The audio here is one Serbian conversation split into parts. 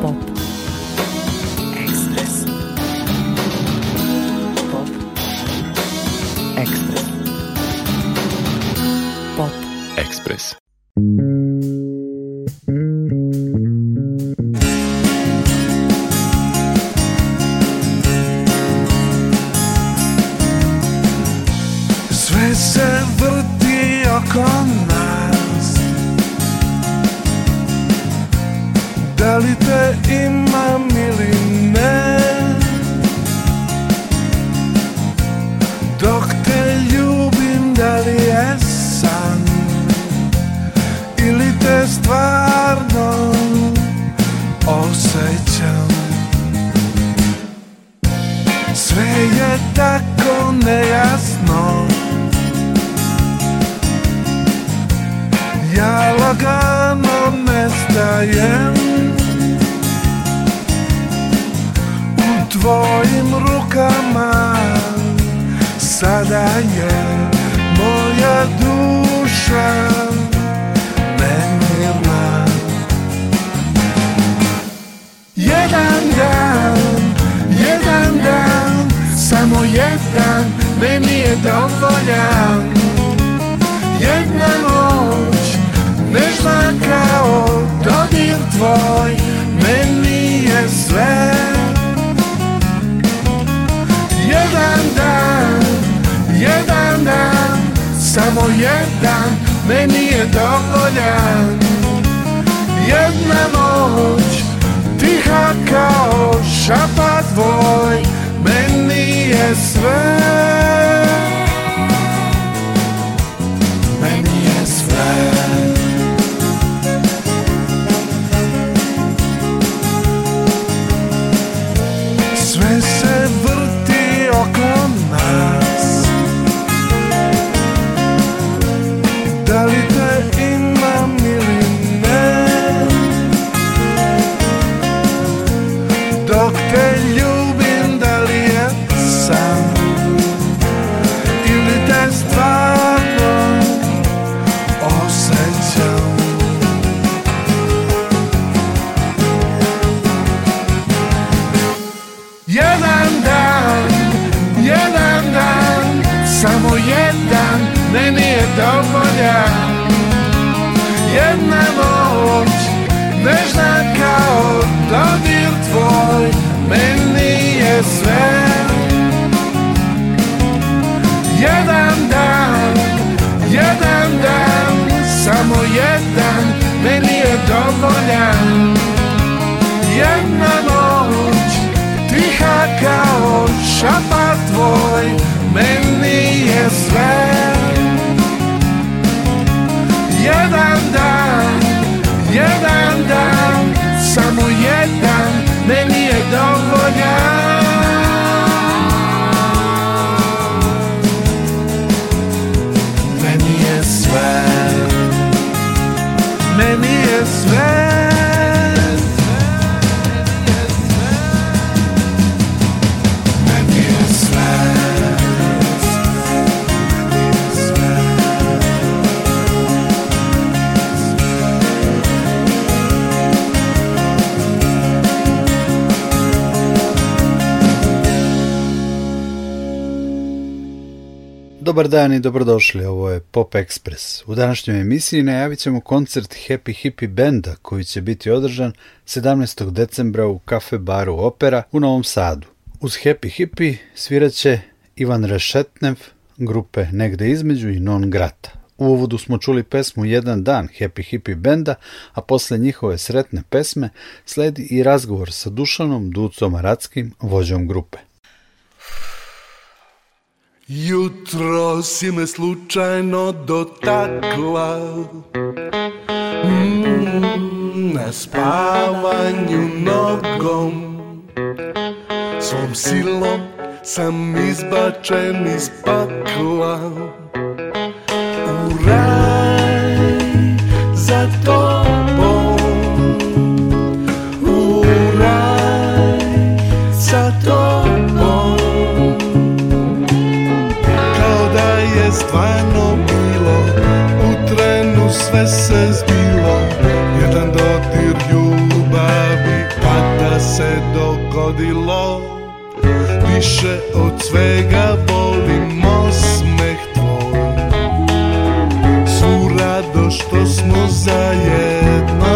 Pop. Шаббат твой, мне свет. Je sve. Jedan dan, jedan dan, samo jedan meni je dovoljan. Jedna noć, tiha kao šapat tvoj, meni meni je Dobar dan i dobrodošli, ovo je Pop Express. U današnjoj emisiji najavit ćemo koncert Happy Hippie Benda koji će biti održan 17. decembra u kafe baru Opera u Novom Sadu. Uz Happy Hippie svirat će Ivan Rešetnev, grupe Negde između i Non Grata. U uvodu smo čuli pesmu Jedan dan Happy Hippie Benda, a posle njihove sretne pesme sledi i razgovor sa Dušanom Ducom Aratskim, vođom grupe. Jutro si me slučajno dotakla. Mm, Na spavanju nogom. Svom silom sam izbačen iz pakla. U raj za tobom Više od svega volim osmeh tvoj. Svu rado što smo zajedno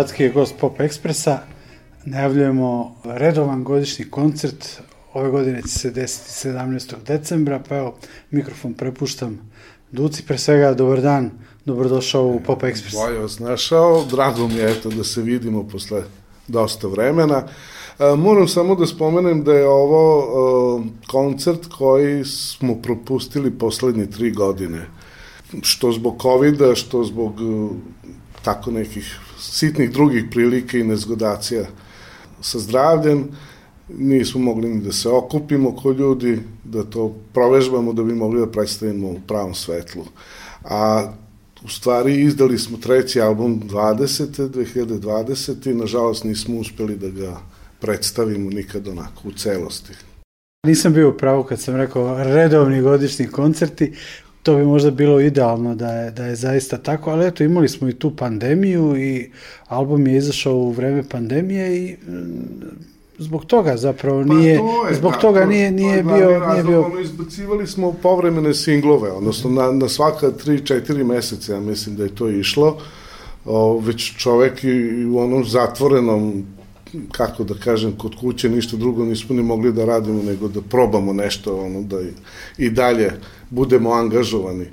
Duca Radski je gost Pop Ekspresa. Najavljujemo redovan godišnji koncert. Ove godine će se desiti 17. decembra, pa evo, mikrofon prepuštam Duci. Pre svega, dobar dan, dobrodošao u Pop Ekspres. Bolje vas našao, drago mi je eto da se vidimo posle dosta vremena. E, moram samo da spomenem da je ovo e, koncert koji smo propustili poslednje tri godine. Što zbog covid što zbog e, tako nekih sitnih drugih prilika i nezgodacija sa zdravljem, nismo mogli ni da se okupimo ko ljudi, da to provežbamo da bi mogli da predstavimo u pravom svetlu. A u stvari izdali smo treći album 20. 2020. i nažalost nismo uspeli da ga predstavimo nikad onako u celosti. Nisam bio u pravu kad sam rekao redovni godišnji koncerti, to bi možda bilo idealno da je, da je zaista tako, ali eto imali smo i tu pandemiju i album je izašao u vreme pandemije i mm, zbog toga zapravo nije, to je, zbog da, toga to- nije, to nije je bio, glavni nije razlog, bio Ono, izbacivali smo povremene singlove, odnosno na, na svaka 3-4 meseca, ja mislim da je to išlo. O, već čovek i, i u onom zatvorenom kako da kažem, kod kuće ništa drugo nismo ni mogli da radimo nego da probamo nešto, ono, da i, i dalje budemo angažovani.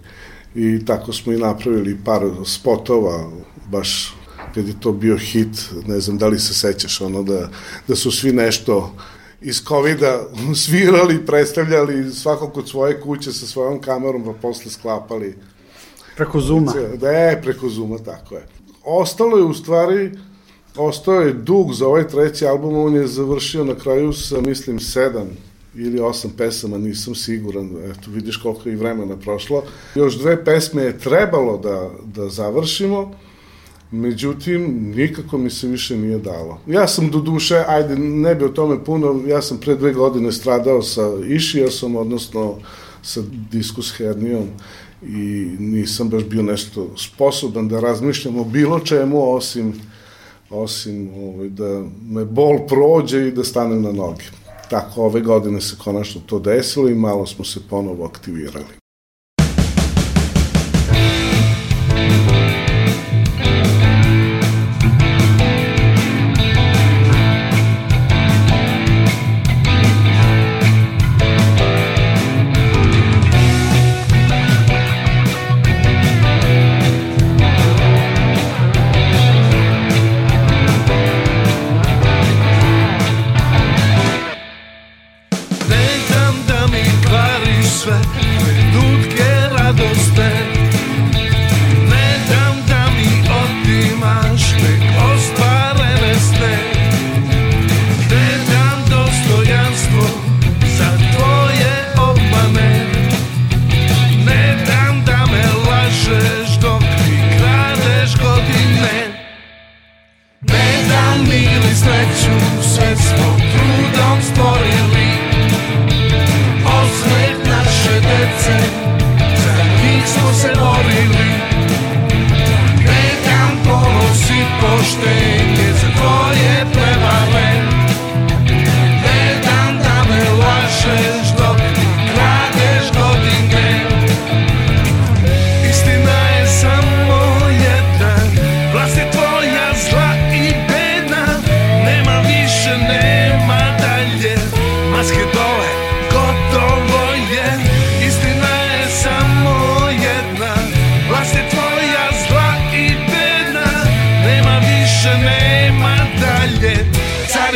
I tako smo i napravili par spotova, baš kad je to bio hit, ne znam da li se sećaš, ono da, da su svi nešto iz COVID-a svirali, predstavljali svako kod svoje kuće sa svojom kamerom, pa posle sklapali. preko Zuma. Da je, preko Zuma, tako je. Ostalo je u stvari, ostao je dug za ovaj treći album, on je završio na kraju sa, mislim, sedam ili osam pesama, nisam siguran, eto vidiš koliko je i vremena prošlo. Još dve pesme je trebalo da, da završimo, međutim, nikako mi se više nije dalo. Ja sam do duše, ajde, ne bi o tome puno, ja sam pre dve godine stradao sa išijasom, odnosno sa diskus hernijom i nisam baš bio nešto sposoban da razmišljam o bilo čemu osim osim ovaj, da me bol prođe i da stanem na noge. Tako, ove godine se konačno to desilo i malo smo se ponovo aktivirali.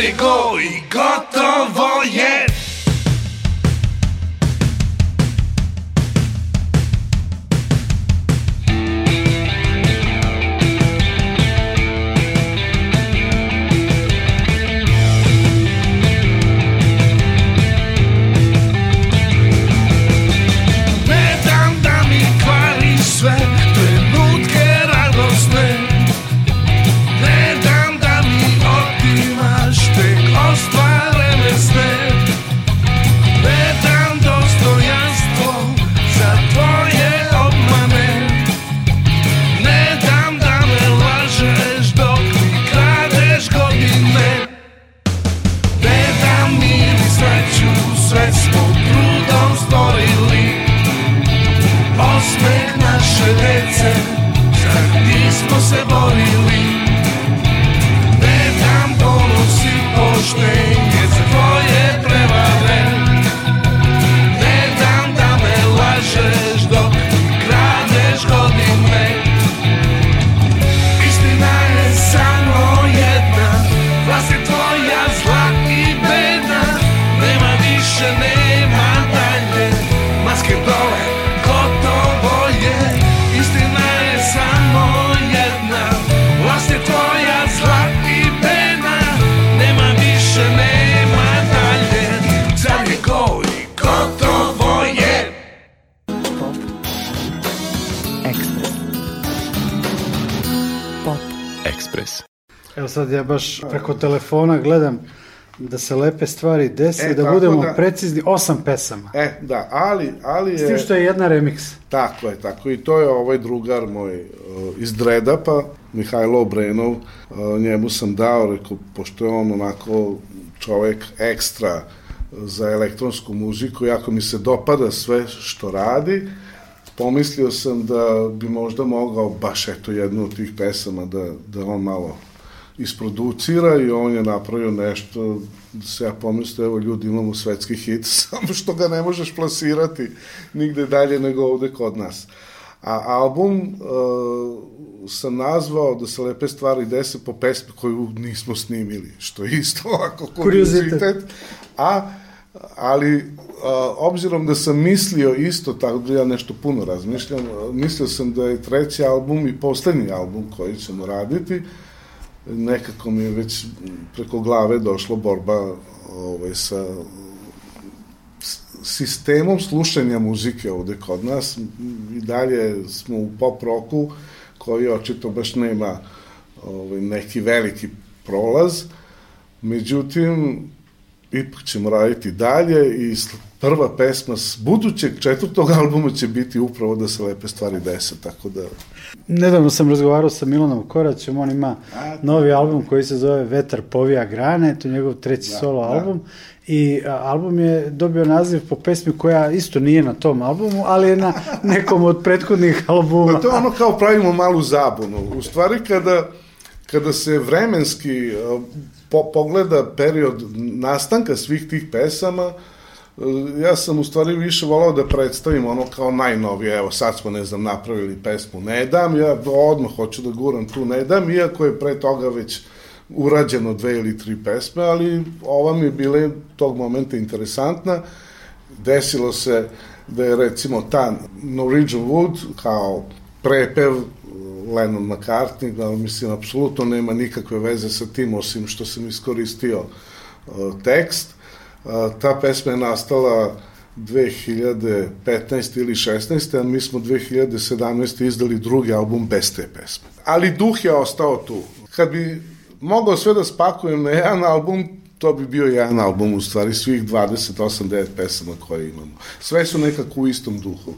り恋っと。Ja baš preko telefona gledam da se lepe stvari desi, e, da budemo da, precizni, osam pesama. E, da, ali, ali je... S tim što je jedna remix. Tako je, tako i to je ovaj drugar moj uh, iz Dredapa, Mihajlo Obrenov, uh, njemu sam dao, rekao, pošto je on onako čovek ekstra za elektronsku muziku, jako mi se dopada sve što radi, pomislio sam da bi možda mogao baš eto jednu od tih pesama da, da on malo isproducira i on je napravio nešto da se ja pomislio, evo ljudi imamo svetski hit, samo što ga ne možeš plasirati nigde dalje nego ovde kod nas. A album uh, sam nazvao da se lepe stvari dese po pesmi koju nismo snimili, što je isto ovako kuriozitet. A, ali uh, obzirom da sam mislio isto, tako da ja nešto puno razmišljam, mislio sam da je treći album i poslednji album koji ćemo raditi, nekako mi je već preko glave došlo borba ovaj, sa sistemom slušanja muzike ovde kod nas. I dalje smo u pop roku koji očito baš nema ovaj, neki veliki prolaz. Međutim, ipak ćemo raditi dalje i prva pesma s budućeg četvrtog albuma će biti upravo da se lepe stvari dese, tako da... Nedavno sam razgovarao sa Milanom Koraćem, on ima A, novi album koji se zove Vetar povija grane, to je njegov treći da, solo da. album i a, album je dobio naziv po pesmi koja isto nije na tom albumu, ali je na nekom od prethodnih albuma. Pa to je ono kao pravimo malu zabunu. U stvari kada, kada se vremenski po, pogleda period nastanka svih tih pesama, ja sam u stvari više volao da predstavim ono kao najnovije, evo sad smo, ne znam, napravili pesmu Ne dam, ja odmah hoću da guram tu Ne dam, iako je pre toga već urađeno dve ili tri pesme, ali ova mi je bila tog momenta interesantna. Desilo se da je recimo ta Norwegian Wood kao prepev Lennon McCartney, da mislim, apsolutno nema nikakve veze sa tim, osim što sam iskoristio uh, tekst. Uh, ta pesma je nastala 2015. ili 16. a mi smo 2017. izdali drugi album bez te pesme. Ali duh je ostao tu. Kad bi mogao sve da spakujem na jedan album, to bi bio jedan album u stvari svih 28-9 pesama koje imamo. Sve su nekako u istom duhu.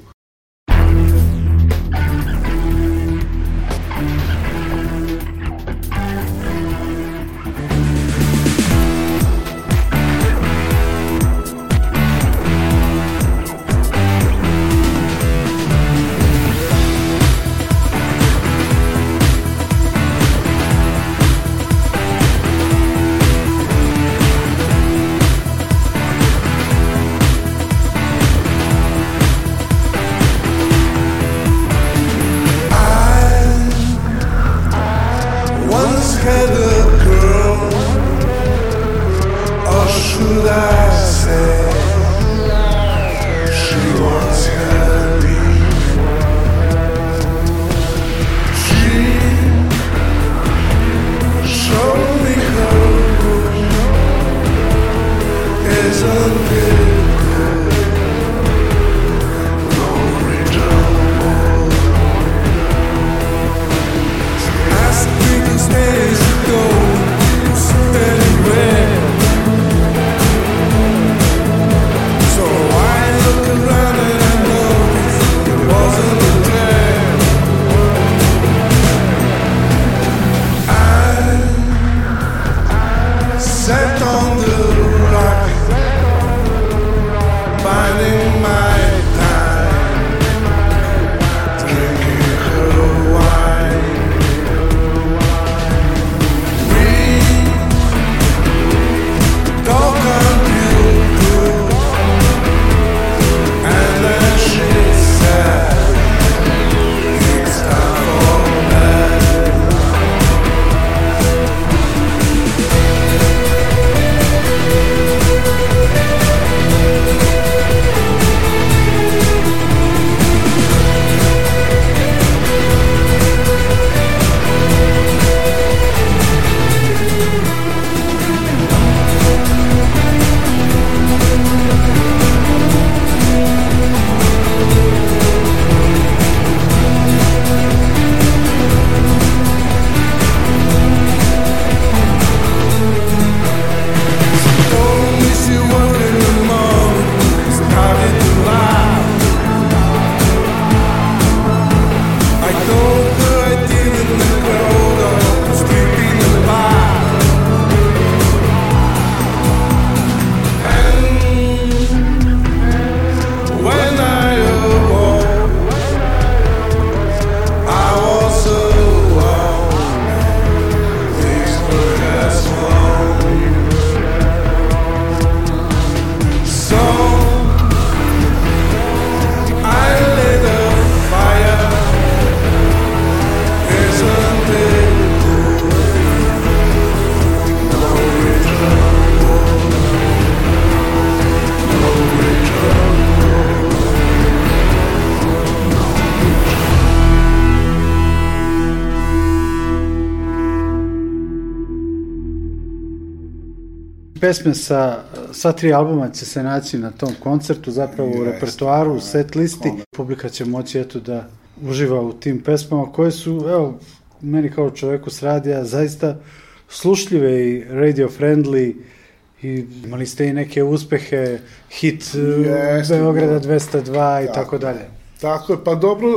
Pesme sa sva tri albuma će se naći na tom koncertu, zapravo u repertoaru, u da. set listi. Publika će moći eto da uživa u tim pesmama koje su, evo, meni kao čoveku s radija zaista slušljive i radio friendly i imali ste i neke uspehe, hit e, Jeste, Beograda da. 202 i Tako dalje. Tako je, pa dobro,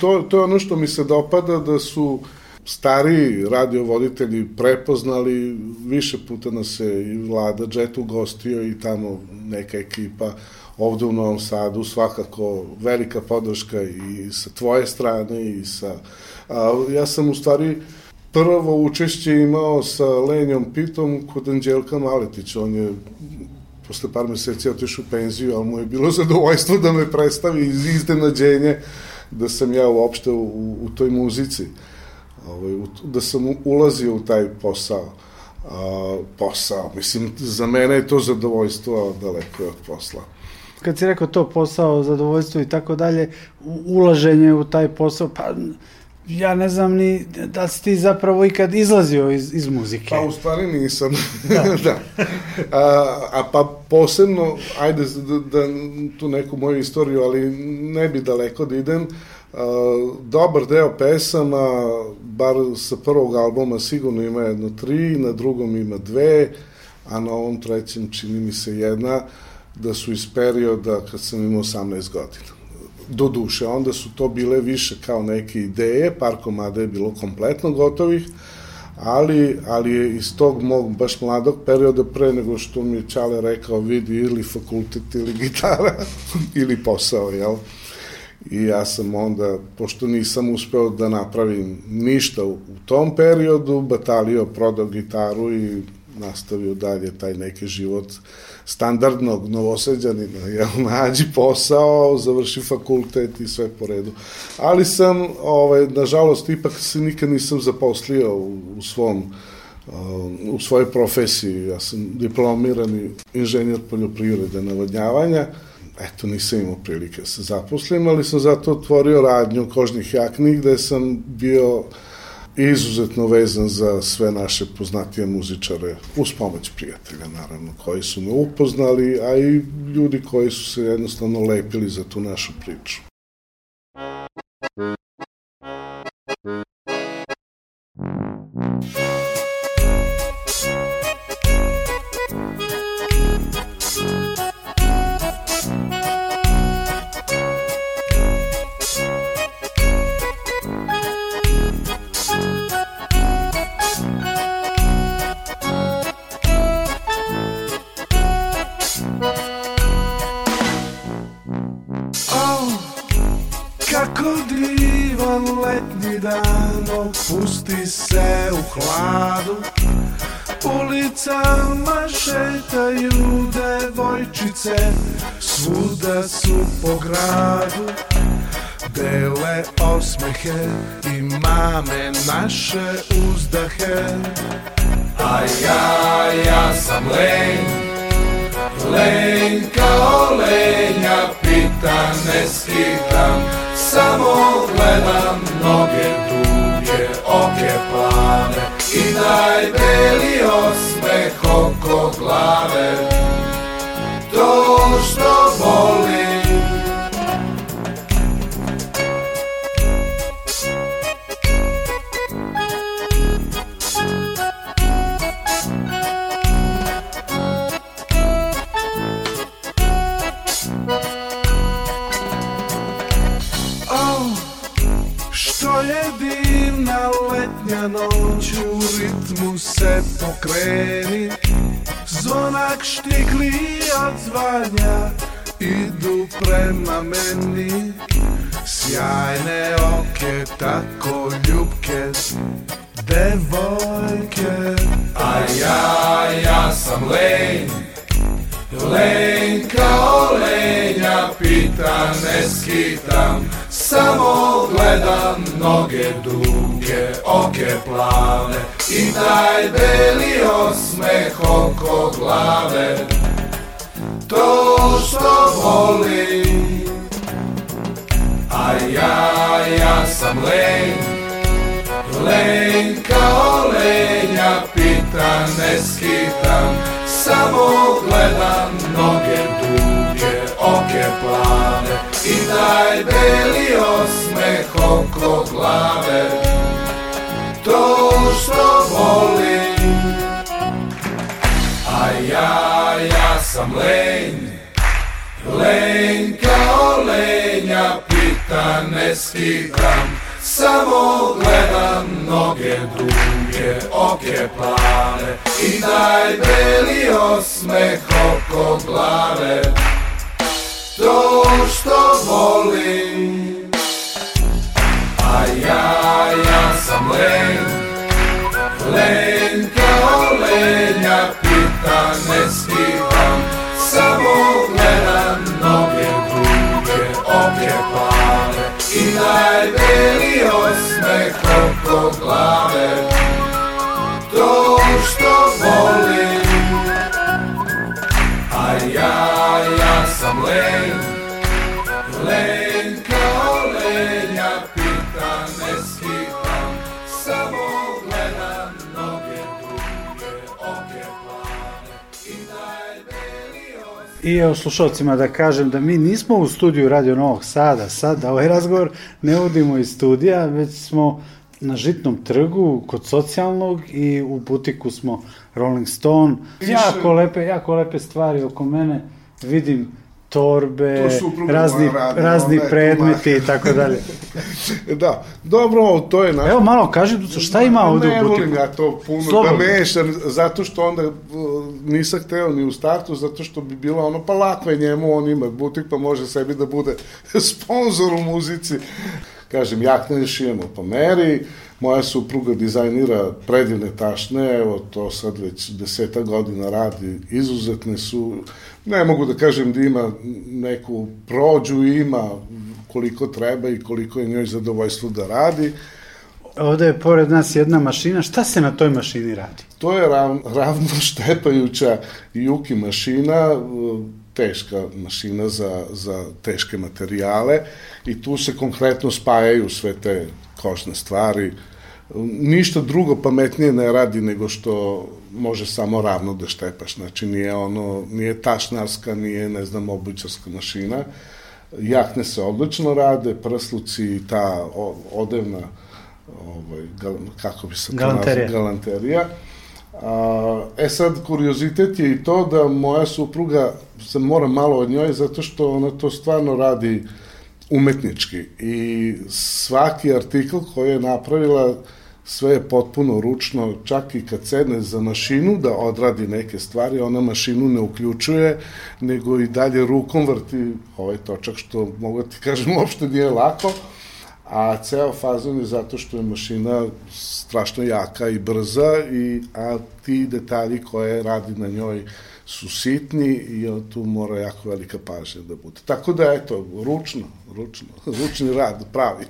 to, to je ono što mi se dopada, da su stariji radiovoditelji prepoznali, više puta nas se i Vlada Jet ugostio i tamo neka ekipa ovde u Novom Sadu, svakako velika podrška i sa tvoje strane i sa... A, ja sam u stvari prvo učešće imao sa Lenjom Pitom kod Anđelka Maletića, on je posle par meseci otišao u penziju, ali mu je bilo zadovoljstvo da me predstavi iz iznenađenje da sam ja uopšte u, u toj muzici, ovaj, da sam ulazio u taj posao. A, posao, mislim, za mene je to zadovoljstvo, a daleko je od posla. Kad si rekao to posao, zadovoljstvo i tako dalje, ulaženje u taj posao, pa ja ne znam ni da si ti zapravo ikad izlazio iz, iz muzike. Pa u stvari nisam. Da. da. A, a pa posebno, ajde da, da tu neku moju istoriju, ali ne bi daleko da idem, a, dobar deo pesama, bar sa prvog albuma sigurno ima jedno tri, na drugom ima dve, a na ovom trećem čini mi se jedna, da su iz perioda kad sam imao 18 godina do duše, onda su to bile više kao neke ideje, par komada je bilo kompletno gotovih, ali, ali je iz tog mog baš mladog perioda pre nego što mi je Čale rekao vidi ili fakultet ili gitara ili posao, jel? I ja sam onda, pošto nisam uspeo da napravim ništa u, tom periodu, batalio, prodao gitaru i nastavio dalje taj neki život standardnog novoseđanina, jel, nađi posao, završi fakultet i sve po redu. Ali sam, ovaj, nažalost, ipak se nikad nisam zaposlio u, u svom uh, u svojoj profesiji. Ja sam diplomirani inženjer poljoprivrede navodnjavanja, eto, nisam imao prilike da se zaposlim, ali sam zato otvorio radnju kožnih jakni, gde sam bio izuzetno vezan za sve naše poznatije muzičare, uz pomoć prijatelja, naravno, koji su me upoznali, a i ljudi koji su se jednostavno lepili za tu našu priču. Oh, hladu Ulicama šetaju devojčice Svuda su po gradu. Dele osmehe i mame naše uzdahe. A ja, ja sam lenj Lenj kao lenja, pita ne skitam Samo gledam noge duge, oke plave I daj beli osmeh oko glave. To što volim letnja noć u ritmu se pokreni. Zvonak štikli odzvanja idu prema meni. Sjajne oke, tako ljubke devojke. A ja, ja sam lenj. Lenj kao lenja, pita ne skitam. Samo gledam noge duge, oke plave. I taj beli osmeh oko glave. To što volim A ja, ja sam lenj Lenj kao lenja, pita ne skitam. Samo gledam noge duge, oke plave. I taj beli osmeh oko glave To što volim A ja, ja sam lenj. Lenj kao lenja Pita ne skidam Samo gledam noge duge, oke plave. I taj beli osmeh oko glave. To što volim A ja, ja sam len. Len kao lenja Pita ne skidam Samo gledam noge duge, oke plave I taj beli osmeh oko glave. To što volim I evo slušalcima da kažem da mi nismo u studiju Radio Novog Sada, sad ovaj razgovor ne vodimo iz studija, već smo na Žitnom trgu kod socijalnog i u butiku smo Rolling Stone. Jako lepe, jako lepe stvari oko mene, vidim torbe, razni, radi, razni predmeti i tako dalje. Da, dobro, to je naš... Evo malo kaži Duco, šta ima ovde ne u volim butiku? ja to puno Slobodno. da mešam, zato što onda uh, nisam hteo ni u startu, zato što bi bilo ono, pa lako je njemu, on ima butik, pa može sebi da bude sponsor u muzici. Kažem, jakne šijemo po meri, moja supruga dizajnira predivne tašne, evo to sad već deseta godina radi, izuzetne su, ne mogu da kažem da ima neku prođu, ima koliko treba i koliko je njoj zadovoljstvo da radi. Ovde je pored nas jedna mašina, šta se na toj mašini radi? To je rav, ravno štepajuća Juki mašina, teška mašina za, za teške materijale i tu se konkretno spajaju sve te košne stvari. Ništa drugo pametnije ne radi nego što može samo ravno da štepaš. Znači nije ono, nije tašnarska, nije ne znam obućarska mašina. Jakne se odlično rade, prsluci i ta odevna ovaj, gal, kako bi se to Galanterija. galanterija. A, e sad, kuriozitet je i to da moja supruga, se mora malo od njoj, zato što ona to stvarno radi umetnički i svaki artikl koji je napravila sve je potpuno ručno, čak i kad sedne za mašinu da odradi neke stvari, ona mašinu ne uključuje, nego i dalje rukom vrti ovaj točak, što mogu da ti kažem, uopšte nije lako, a ceo fazon je zato što je mašina strašno jaka i brza, i, a ti detalji koje radi na njoj su sitni i tu mora jako velika pažnja da bude. Tako da, eto, ručno, ručno, ručni rad, pravi.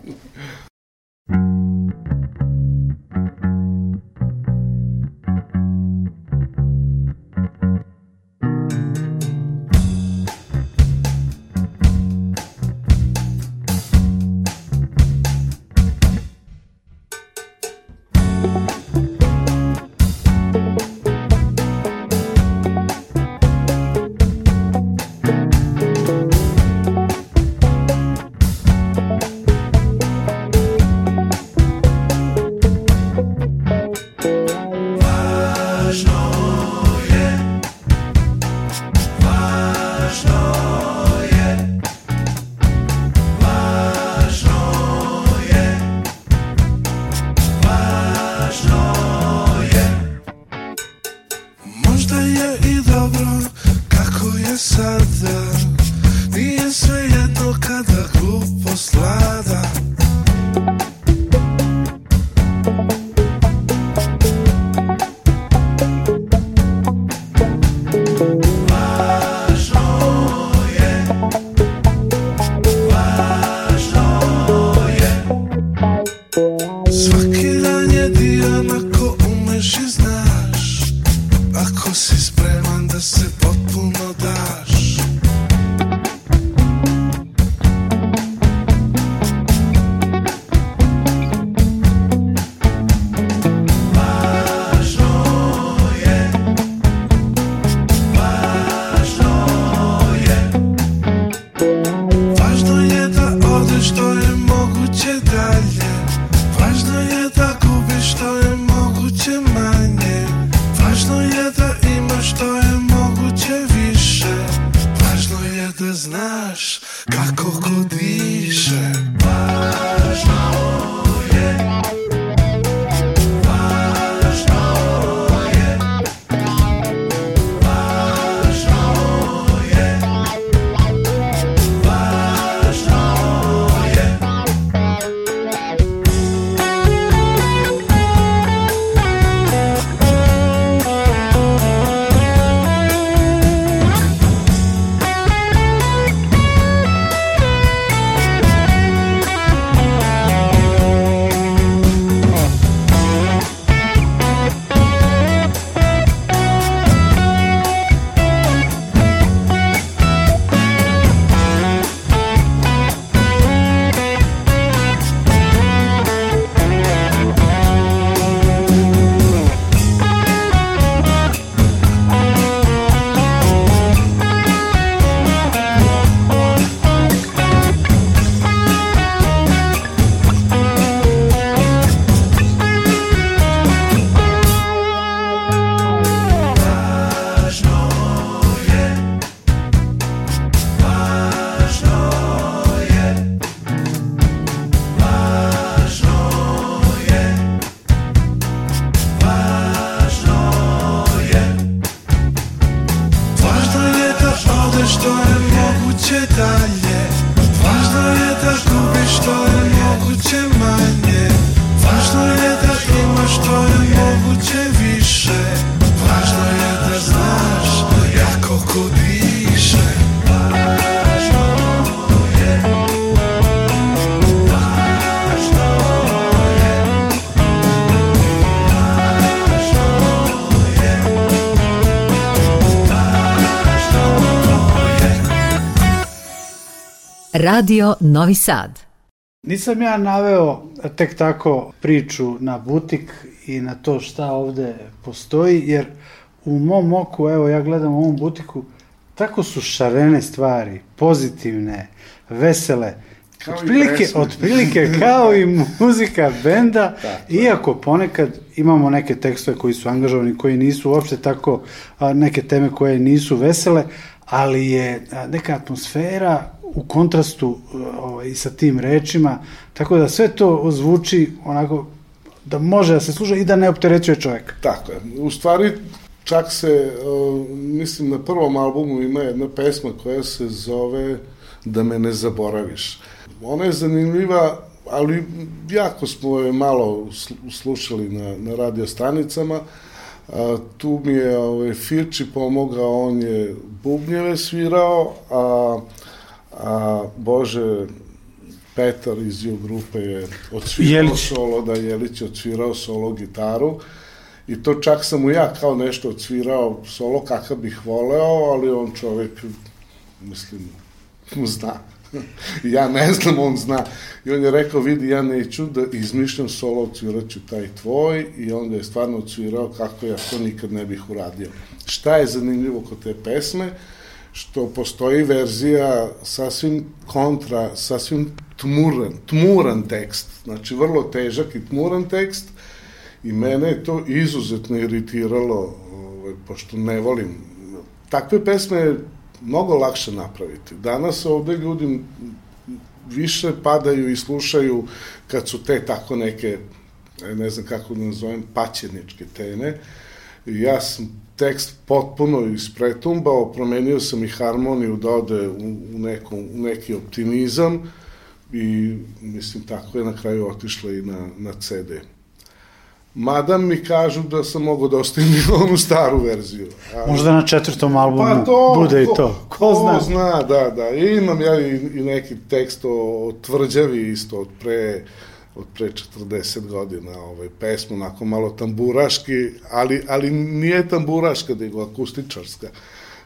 Radio Novi Sad. Nisam ja naveo tek tako priču na butik i na to šta ovde postoji, jer u mom oku, evo ja gledam u ovom butiku, tako su šarene stvari, pozitivne, vesele, Kao otprilike, otprilike kao i muzika benda, iako ponekad imamo neke tekstove koji su angažovani, koji nisu uopšte tako, neke teme koje nisu vesele, ali je neka atmosfera u kontrastu ovaj, sa tim rečima, tako da sve to zvuči onako da može da se sluša i da ne opterećuje čoveka. Tako je. U stvari, čak se, uh, mislim, na prvom albumu ima jedna pesma koja se zove Da me ne zaboraviš. Ona je zanimljiva, ali jako smo je malo sl- slušali na, na radio stanicama. A, tu mi je ovaj, Firči pomogao, on je bubnjeve svirao, a, a Bože, Petar iz Ju grupe je odsvirao Jelić. solo, da Jelić je odsvirao solo gitaru i to čak sam mu ja kao nešto odsvirao solo kakav bih voleo, ali on čovek, mislim, zna. ja ne znam, on zna. I on je rekao, vidi, ja neću da izmišljam solo, odsvirat ću taj tvoj i onda je stvarno odsvirao kako ja to nikad ne bih uradio. Šta je zanimljivo kod te pesme? Što postoji verzija sasvim kontra, sasvim tmuran, tmuran tekst, znači vrlo težak i tmuran tekst i mene je to izuzetno iritiralo, ovaj, pošto ne volim. Takve pesme je mnogo lakše napraviti. Danas ovde ljudi više padaju i slušaju kad su te tako neke, ne znam kako da nazovem, paćeničke teme. Ja sam tekst potpuno ispretumbao, promenio sam i harmoniju da ode u, u, nekom, u neki optimizam i mislim tako je na kraju otišla i na, na CD. Mada mi kažu da sam mogao da ostavim onu staru verziju. Ali- Možda na četvrtom albumu pa to, bude i ko- to. Ko, Ko zna? zna, da, da. I imam ja i, i neki tekst o, o tvrđavi isto od pre od pre 40 godina, ovaj, pesmu, onako malo tamburaški, ali, ali nije tamburaška, nego akustičarska,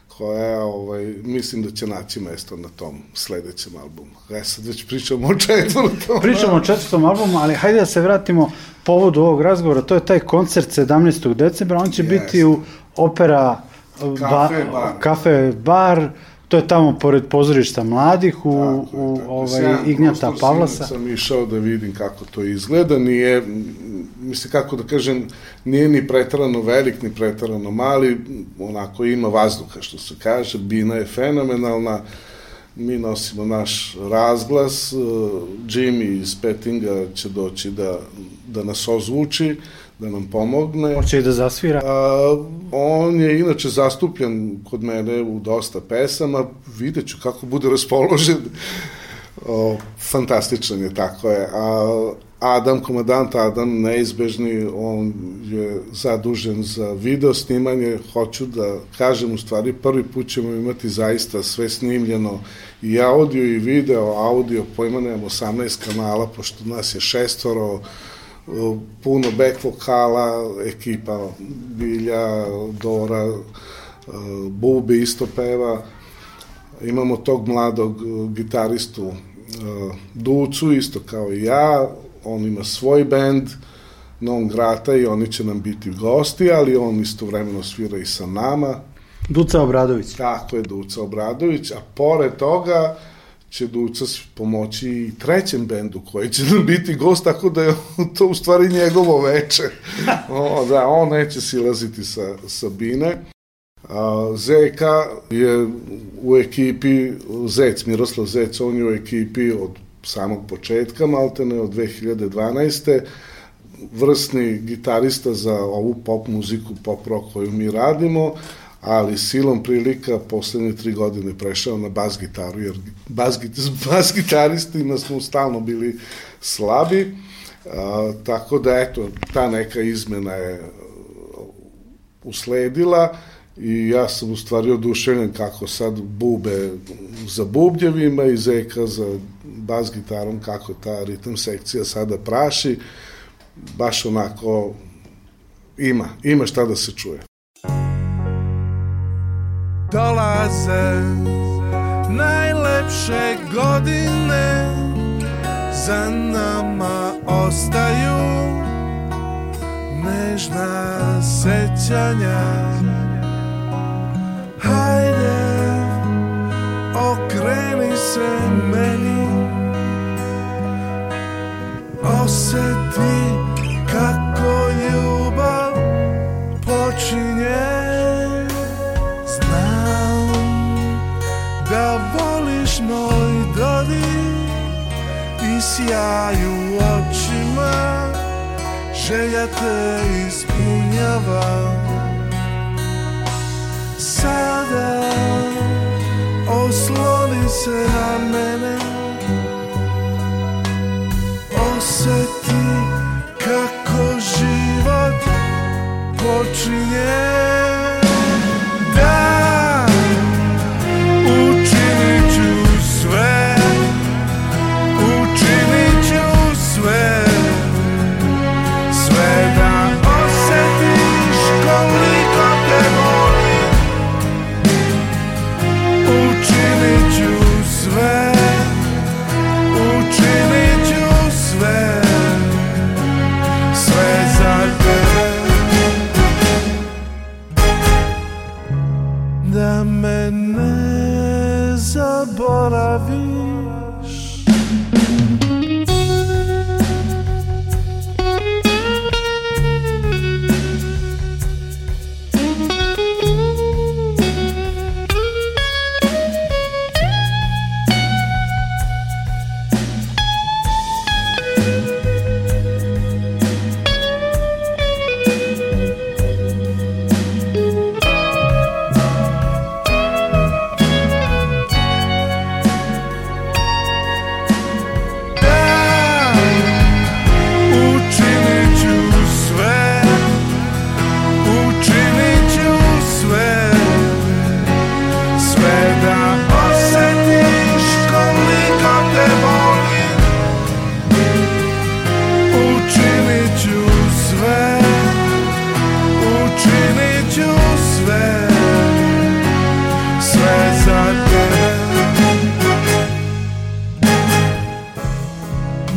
koja, ovaj, mislim da će naći mesto na tom sledećem albumu. Ja sad već pričamo o četvrtom. Pričamo o četvrtom albumu, ali hajde da se vratimo povodu ovog razgovora. To je taj koncert 17. decembra. On će Jeste. biti u opera Kafe bar. kafe bar To je tamo pored pozorišta mladih u, Tako je, u tako. ovaj, Sjajan Ignjata Pavlasa. sam išao da vidim kako to izgleda, nije, m, mislim kako da kažem, nije ni pretarano velik, ni pretarano mali, onako ima vazduha što se kaže, bina je fenomenalna, mi nosimo naš razglas, Jimmy iz Pettinga će doći da, da nas ozvuči, da nam pomogne. Hoće i da zasvira. A, on je inače zastupljen kod mene u dosta pesama, vidjet ću kako bude raspoložen. O, fantastičan je, tako je. A, Adam, komadant Adam, neizbežni, on je zadužen za video snimanje, hoću da kažem, u stvari prvi put ćemo imati zaista sve snimljeno, i audio i video, audio, pojma nemamo 18 kanala, pošto nas je šestvoro, puno back vokala, ekipa Bilja, Dora, e, Bubi isto peva, imamo tog mladog e, gitaristu e, Ducu, isto kao i ja, on ima svoj bend, Non Grata i oni će nam biti gosti, ali on istovremeno svira i sa nama, Duca Obradović. Tako je Duca Obradović, a pored toga će Duca s- pomoći i trećem bendu koji će nam biti gost, tako da je to u stvari njegovo veče. O, da, on neće silaziti sa, sa bine. A, Zeka je u ekipi, Zec, Miroslav Zec, on je u ekipi od samog početka, maltene od 2012 vrsni gitarista za ovu pop muziku, pop rock koju mi radimo, ali silom prilika poslednje tri godine prešao na bas gitaru, jer bas, bas gitaristima smo stalno bili slabi, a, tako da eto, ta neka izmena je usledila i ja sam u stvari oduševljen kako sad bube za bubnjevima i zeka za bas gitarom, kako ta ritam sekcija sada praši, baš onako ima, ima šta da se čuje. Dolaze najlepše godine. Za nama ostaju Nežna sećanja. Hajde, okreni se meni. Oseti kako ljubav sjaju očima Želja te ispunjava. Sada osloni se na mene Oseti kako život počinje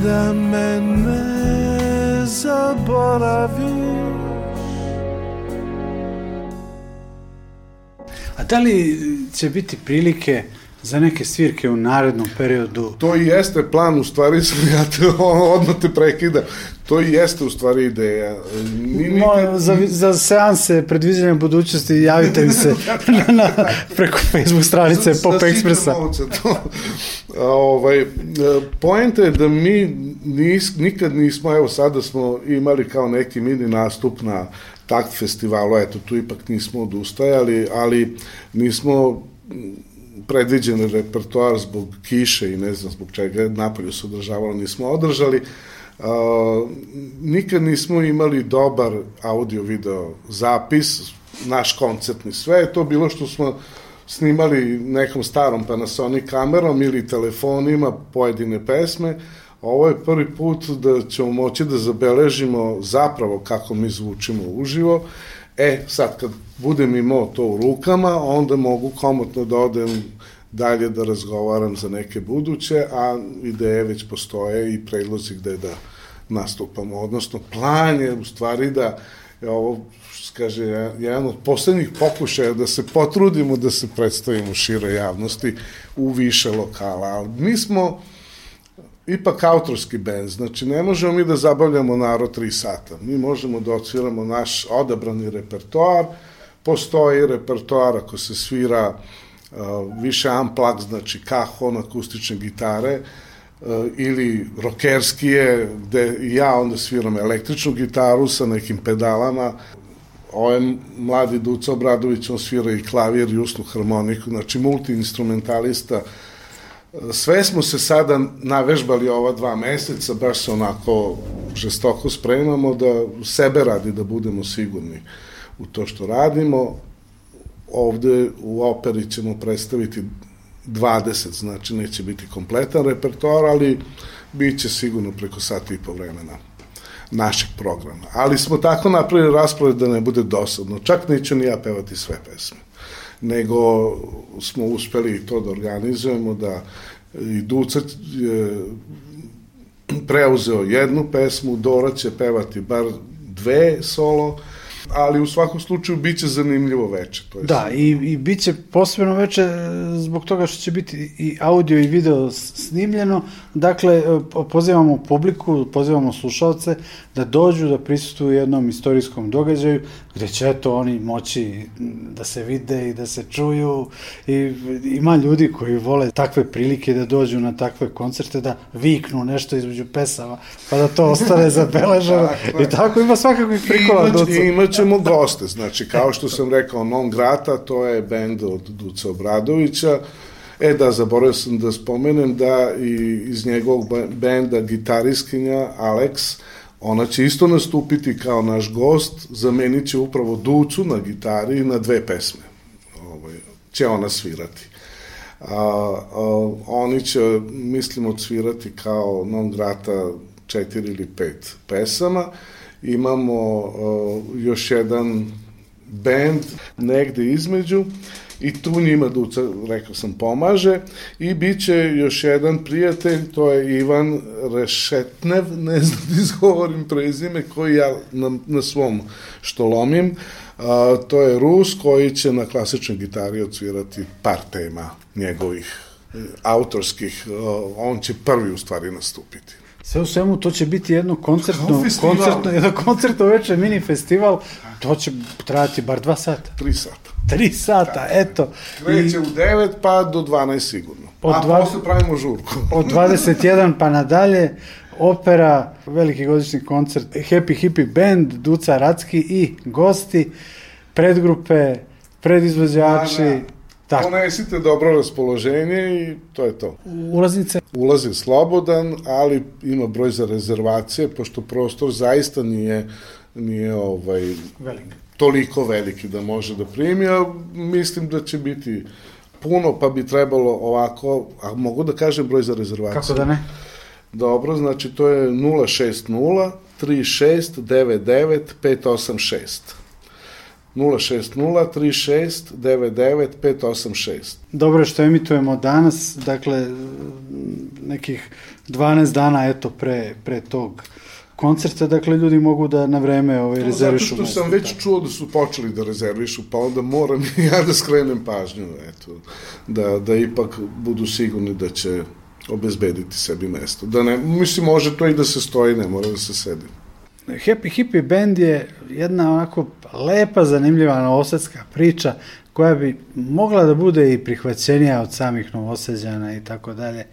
da me ne zaboraviš A Da li će biti prilike za neke svirke u narednom periodu? To i jeste plan, u stvari sam ja te odmah te prekida. To i jeste u stvari ideja. Ni, nikad... za, za seanse predviđanja budućnosti javite mi se na, na, preko Facebook stranice Pop Expressa. Ovaj, poenta je da mi nis, nikad nismo, evo sada smo imali kao neki mini nastup na takt festivalu, eto tu ipak nismo odustajali, ali nismo predviđen repertoar zbog kiše i ne znam zbog čega napolju se održavalo, nismo održali. Uh, nikad nismo imali dobar audio-video zapis, naš koncertni sve je to bilo što smo snimali nekom starom Panasonic kamerom ili telefonima pojedine pesme, ovo je prvi put da ćemo moći da zabeležimo zapravo kako mi zvučimo uživo. E, sad kad budem imao to u rukama, onda mogu komotno da odem dalje da razgovaram za neke buduće, a ideje već postoje i predlozi gde da nastupamo. Odnosno, plan je u stvari da je ovo kaže, jedan od poslednjih pokušaja da se potrudimo da se predstavimo šire javnosti u više lokala. Ali mi smo ipak autorski bend, znači ne možemo mi da zabavljamo narod tri sata. Mi možemo da odsviramo naš odabrani repertoar, postoji repertoar ako se svira više unplug, znači kahon, akustične gitare, uh, ili rokerskije, gde ja onda sviram električnu gitaru sa nekim pedalama, ovaj mladi Duca Obradović, on svira i klavir i usnu harmoniku, znači multiinstrumentalista, Sve smo se sada navežbali ova dva meseca, baš se onako žestoko spremamo da sebe radi da budemo sigurni u to što radimo. Ovde u operi ćemo predstaviti 20, znači neće biti kompletan repertoar, ali bit će sigurno preko sata i po vremena našeg programa. Ali smo tako napravili raspored da ne bude dosadno. Čak neću ni ja pevati sve pesme nego smo uspeli to da organizujemo, da i Duca je preuzeo jednu pesmu, Dora će pevati bar dve solo, ali u svakom slučaju bit će zanimljivo veče. To je da, i, i bit će posebno veče e, zbog toga što će biti i audio i video snimljeno. Dakle, e, pozivamo publiku, pozivamo slušalce da dođu da prisustuju jednom istorijskom događaju gde će eto oni moći da se vide i da se čuju i ima ljudi koji vole takve prilike da dođu na takve koncerte da viknu nešto između pesama pa da to ostane zabeleženo i tako ima svakakvih prikova Imać, imaćemo goste znači kao što sam rekao Non Grata to je bend od Duca Obradovića E da, zaboravio sam da spomenem da i iz njegovog benda gitariskinja Alex Ona će isto nastupiti kao naš gost, zamenit će upravo Ducu na gitari na dve pesme. Ovaj, će ona svirati. A, a, oni će, mislim, odsvirati kao non grata četiri ili pet pesama. Imamo a, još jedan band negde između i tu njima Duca, rekao sam, pomaže. I bit će još jedan prijatelj, to je Ivan Rešetnev, ne znam da izgovorim prezime, koji ja na, na svom što lomim, a, to je Rus koji će na klasičnoj gitari odsvirati par tema njegovih e, autorskih, on će prvi u stvari nastupiti. Sve u svemu to će biti jedno koncertno, koncertno, jedno koncertno veče mini festival, to će trajati bar dva sata. Tri sata. Tri sata, eto. Kreće I... u 9 pa do 12 sigurno. Od A dva... posle pravimo žurku. od 21 pa nadalje, opera, veliki godišnji koncert, Happy Hippie Band, Duca Racki i gosti, predgrupe, predizvođači, da, da. Tako. Ponesite dobro raspoloženje i to je to. Ulaznice? Ulaz je slobodan, ali ima broj za rezervacije, pošto prostor zaista nije, nije ovaj, Velik. toliko veliki da može da primi, a mislim da će biti puno, pa bi trebalo ovako, a mogu da kažem broj za rezervaciju? Kako da ne? Dobro, znači to je 060 36 99 586. 060 36 99 586. Dobro što emitujemo danas, dakle nekih 12 dana eto pre, pre tog koncerta, dakle ljudi mogu da na vreme ovaj, rezervišu Zato što sam već čuo da su počeli da rezervišu, pa onda moram i ja da skrenem pažnju, eto, da, da ipak budu sigurni da će obezbediti sebi mesto. Da ne, mislim, može to i da se stoji, ne mora da se sedi. Happy Hippie Band je jedna onako lepa, zanimljiva novosadska priča koja bi mogla da bude i prihvaćenija od samih novosađana i tako dalje.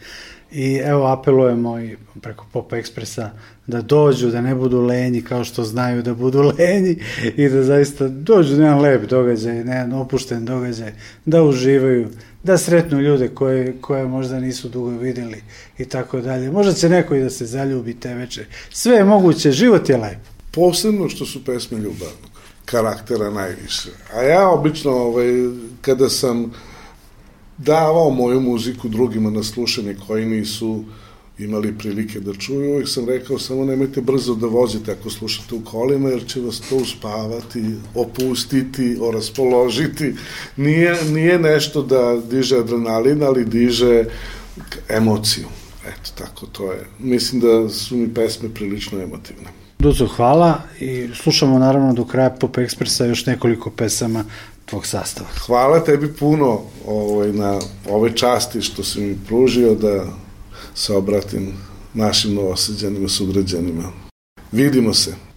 I evo apelujemo i preko Pop Ekspresa da dođu, da ne budu lenji kao što znaju da budu lenji i da zaista dođu na jedan lep događaj, na jedan opušten događaj, da uživaju, da sretnu ljude koje, koje možda nisu dugo videli i tako dalje. Možda će neko i da se zaljubi te veče. Sve je moguće, život je lep. Posebno što su pesme ljubavnog karaktera najviše. A ja obično, ovaj, kada sam davao moju muziku drugima na slušanje koji nisu imali prilike da čuju, uvijek sam rekao samo nemojte brzo da vozite ako slušate u kolima, jer će vas to uspavati, opustiti, oraspoložiti. Nije, nije nešto da diže adrenalin, ali diže emociju. Eto, tako to je. Mislim da su mi pesme prilično emotivne. Duco, hvala i slušamo naravno do kraja Pop Ekspresa još nekoliko pesama tvog sastava. Hvala tebi puno ovaj, na ove časti što si mi pružio da se obratim našim novosađanima, sugrađanima. Vidimo se.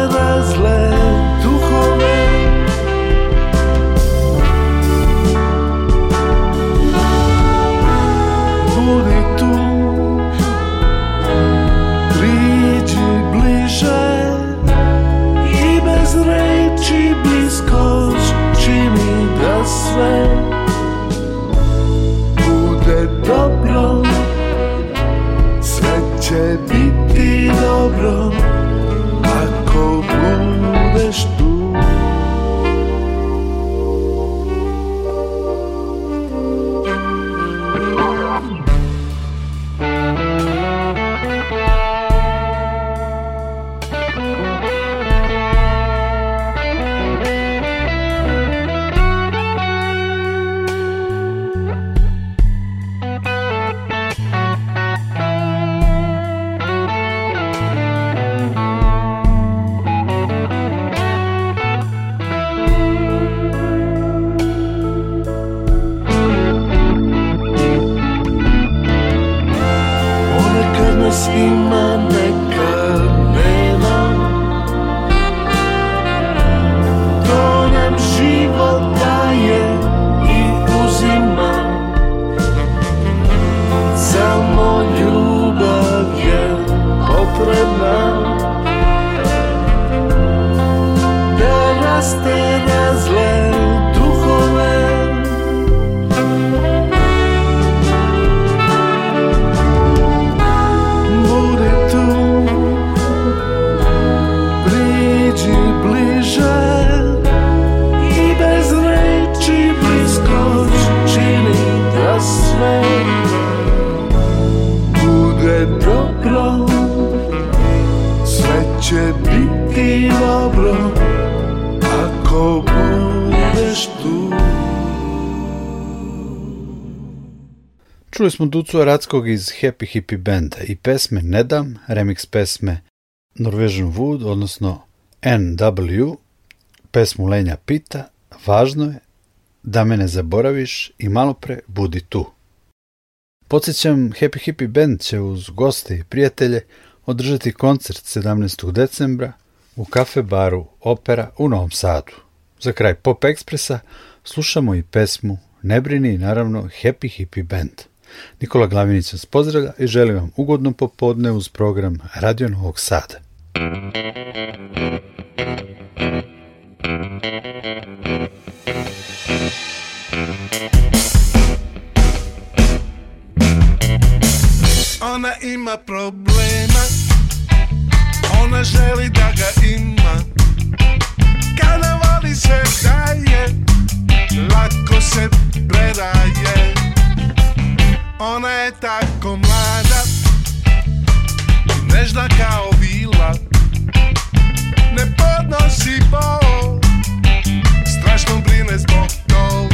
and as. će biti dobro ako budeš tu. Čuli smo Ducu Arackog iz Happy Hippie Benda i pesme Nedam, remix pesme Norwegian Wood, odnosno NW, pesmu Lenja Pita, važno je da me ne zaboraviš i malo pre budi tu. Podsećam, Happy Hippie Band će uz goste i prijatelje održati koncert 17. decembra u kafe baru Opera u Novom Sadu. Za kraj Pop Ekspresa slušamo i pesmu Ne brini i naravno Happy Hippie Band. Nikola Glavinić vas pozdravlja i želim vam ugodno popodne uz program Radio Novog Sada. Ona ima problema. Ona želi da ga ima. Kada voli se daje Lako se predaje. Ona je tako mlada Nežna kao vila. Ne podnosi bol Strašno brine zbog tog